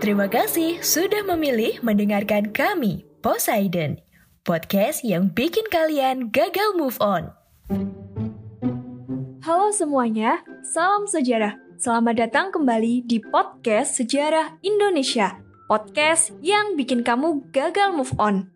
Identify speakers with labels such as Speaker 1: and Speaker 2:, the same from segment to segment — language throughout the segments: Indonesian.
Speaker 1: Terima kasih sudah memilih mendengarkan kami, Poseidon, podcast yang bikin kalian gagal move on.
Speaker 2: Halo semuanya, salam sejarah. Selamat datang kembali di podcast Sejarah Indonesia, podcast yang bikin kamu gagal move on.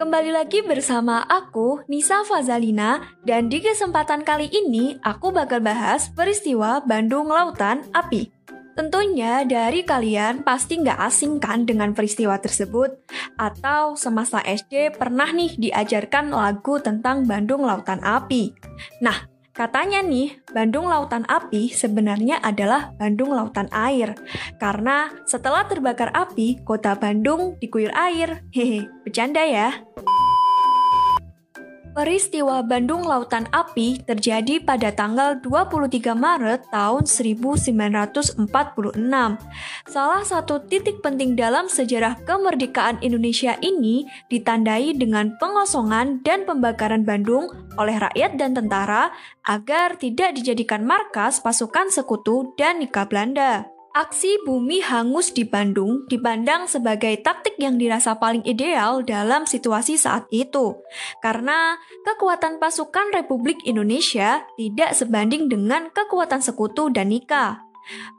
Speaker 2: Kembali lagi bersama aku, Nisa Fazalina, dan di kesempatan kali ini aku bakal bahas peristiwa Bandung Lautan Api. Tentunya dari kalian pasti nggak asing kan dengan peristiwa tersebut? Atau semasa SD pernah nih diajarkan lagu tentang Bandung Lautan Api? Nah, Katanya nih, Bandung Lautan Api sebenarnya adalah Bandung Lautan Air. Karena setelah terbakar api, kota Bandung dikuyur air. Hehe, bercanda ya. Peristiwa Bandung Lautan Api terjadi pada tanggal 23 Maret tahun 1946. Salah satu titik penting dalam sejarah kemerdekaan Indonesia ini ditandai dengan pengosongan dan pembakaran Bandung oleh rakyat dan tentara agar tidak dijadikan markas pasukan sekutu dan nikah Belanda. Aksi bumi hangus di Bandung dipandang sebagai taktik yang dirasa paling ideal dalam situasi saat itu, karena kekuatan pasukan Republik Indonesia tidak sebanding dengan kekuatan sekutu dan nikah.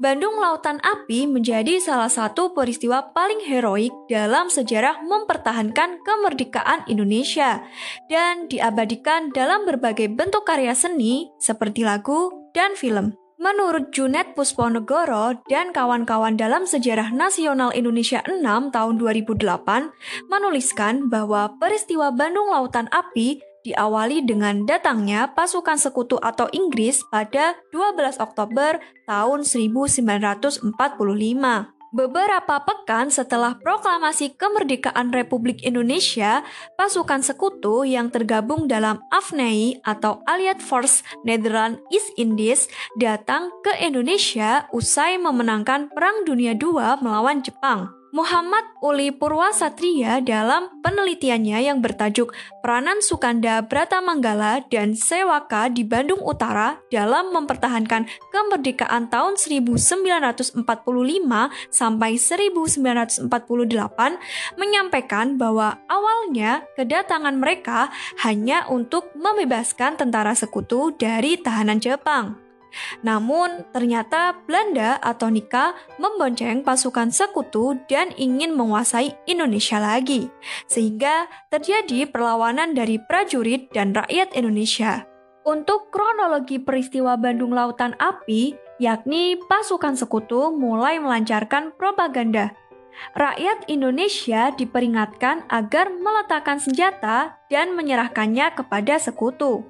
Speaker 2: Bandung Lautan Api menjadi salah satu peristiwa paling heroik dalam sejarah mempertahankan kemerdekaan Indonesia dan diabadikan dalam berbagai bentuk karya seni seperti lagu dan film. Menurut Junet Pusponegoro dan kawan-kawan dalam Sejarah Nasional Indonesia 6 tahun 2008, menuliskan bahwa peristiwa Bandung Lautan Api diawali dengan datangnya pasukan sekutu atau Inggris pada 12 Oktober tahun 1945. Beberapa pekan setelah proklamasi kemerdekaan Republik Indonesia, pasukan sekutu yang tergabung dalam AFNEI atau Allied Force Netherlands East Indies datang ke Indonesia usai memenangkan Perang Dunia II melawan Jepang. Muhammad Uli Purwasatria dalam penelitiannya yang bertajuk Peranan Sukanda Bratamanggala dan Sewaka di Bandung Utara dalam mempertahankan kemerdekaan tahun 1945 sampai 1948 menyampaikan bahwa awalnya kedatangan mereka hanya untuk membebaskan tentara sekutu dari tahanan Jepang. Namun, ternyata Belanda atau Nika membonceng pasukan sekutu dan ingin menguasai Indonesia lagi, sehingga terjadi perlawanan dari prajurit dan rakyat Indonesia. Untuk kronologi peristiwa Bandung Lautan Api, yakni pasukan sekutu mulai melancarkan propaganda. Rakyat Indonesia diperingatkan agar meletakkan senjata dan menyerahkannya kepada sekutu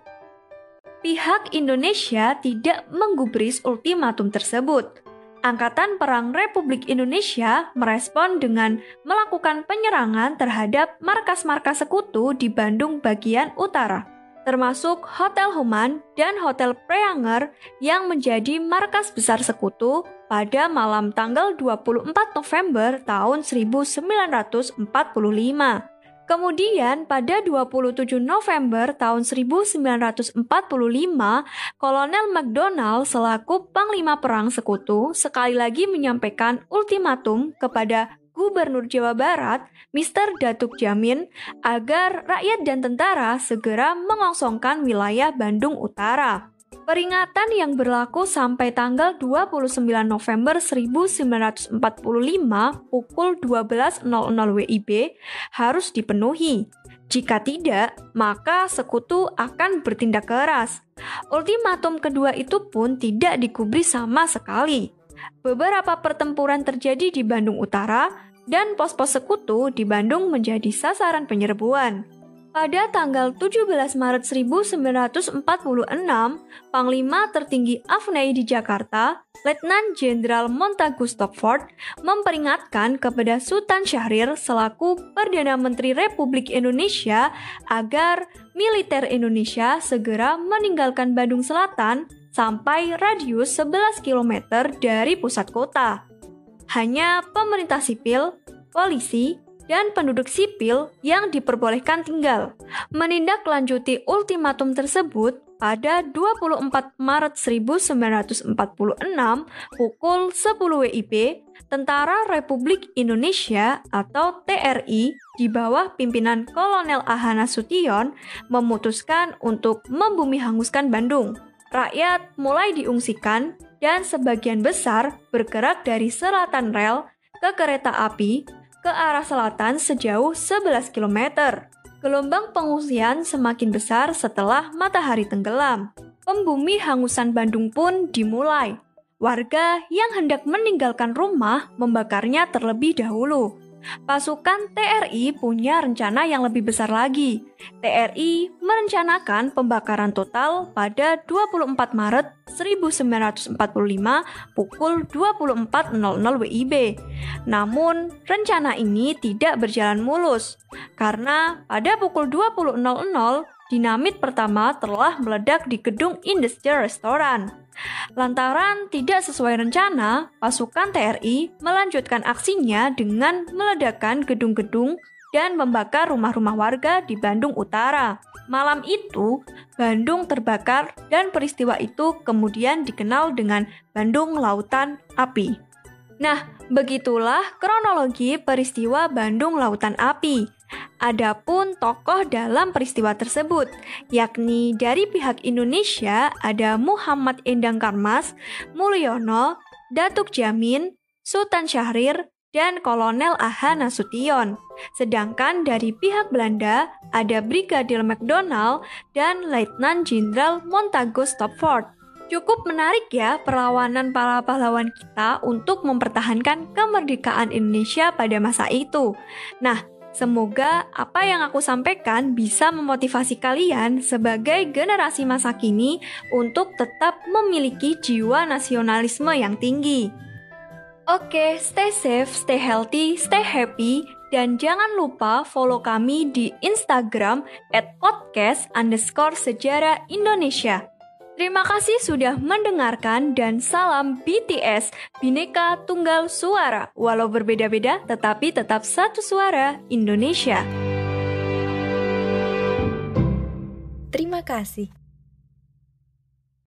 Speaker 2: pihak Indonesia tidak menggubris ultimatum tersebut. Angkatan Perang Republik Indonesia merespon dengan melakukan penyerangan terhadap markas-markas sekutu di Bandung bagian utara, termasuk Hotel Human dan Hotel Preanger yang menjadi markas besar sekutu pada malam tanggal 24 November tahun 1945. Kemudian pada 27 November tahun 1945, Kolonel McDonald selaku Panglima Perang Sekutu sekali lagi menyampaikan ultimatum kepada Gubernur Jawa Barat, Mr. Datuk Jamin, agar rakyat dan tentara segera mengosongkan wilayah Bandung Utara. Peringatan yang berlaku sampai tanggal 29 November 1945 pukul 12.00 WIB harus dipenuhi. Jika tidak, maka sekutu akan bertindak keras. Ultimatum kedua itu pun tidak dikubris sama sekali. Beberapa pertempuran terjadi di Bandung Utara dan pos-pos sekutu di Bandung menjadi sasaran penyerbuan. Pada tanggal 17 Maret 1946, Panglima tertinggi AFNEI di Jakarta, Letnan Jenderal Montagu Stopford, memperingatkan kepada Sultan Syahrir selaku Perdana Menteri Republik Indonesia agar militer Indonesia segera meninggalkan Bandung Selatan sampai radius 11 km dari pusat kota. Hanya pemerintah sipil, polisi, dan penduduk sipil yang diperbolehkan tinggal. Menindaklanjuti ultimatum tersebut, pada 24 Maret 1946 pukul 10 WIB, Tentara Republik Indonesia atau TRI di bawah pimpinan Kolonel Ahana Sution memutuskan untuk membumi hanguskan Bandung. Rakyat mulai diungsikan dan sebagian besar bergerak dari selatan rel ke kereta api ke arah selatan sejauh 11 km. Gelombang pengungsian semakin besar setelah matahari tenggelam. Pembumi hangusan Bandung pun dimulai. Warga yang hendak meninggalkan rumah membakarnya terlebih dahulu. Pasukan TRI punya rencana yang lebih besar lagi. TRI merencanakan pembakaran total pada 24 Maret 1945 pukul 24.00 WIB. Namun, rencana ini tidak berjalan mulus karena pada pukul 20.00 dinamit pertama telah meledak di gedung Industrial Restaurant. Lantaran tidak sesuai rencana, pasukan TRI melanjutkan aksinya dengan meledakkan gedung-gedung dan membakar rumah-rumah warga di Bandung Utara. Malam itu, Bandung terbakar dan peristiwa itu kemudian dikenal dengan Bandung Lautan Api. Nah, begitulah kronologi peristiwa Bandung Lautan Api. Adapun tokoh dalam peristiwa tersebut, yakni dari pihak Indonesia ada Muhammad Endang Karmas, Mulyono, Datuk Jamin, Sultan Syahrir, dan Kolonel Aha Nasution. Sedangkan dari pihak Belanda ada Brigadir McDonald dan Letnan Jenderal Montagu Stopford. Cukup menarik ya perlawanan para pahlawan kita untuk mempertahankan kemerdekaan Indonesia pada masa itu. Nah, Semoga apa yang aku sampaikan bisa memotivasi kalian sebagai generasi masa kini untuk tetap memiliki jiwa nasionalisme yang tinggi. Oke, stay safe, stay healthy, stay happy, dan jangan lupa follow kami di Instagram at podcast underscore sejarah Indonesia. Terima kasih sudah mendengarkan dan salam BTS, Bineka Tunggal Suara. Walau berbeda-beda, tetapi tetap satu suara Indonesia.
Speaker 1: Terima kasih.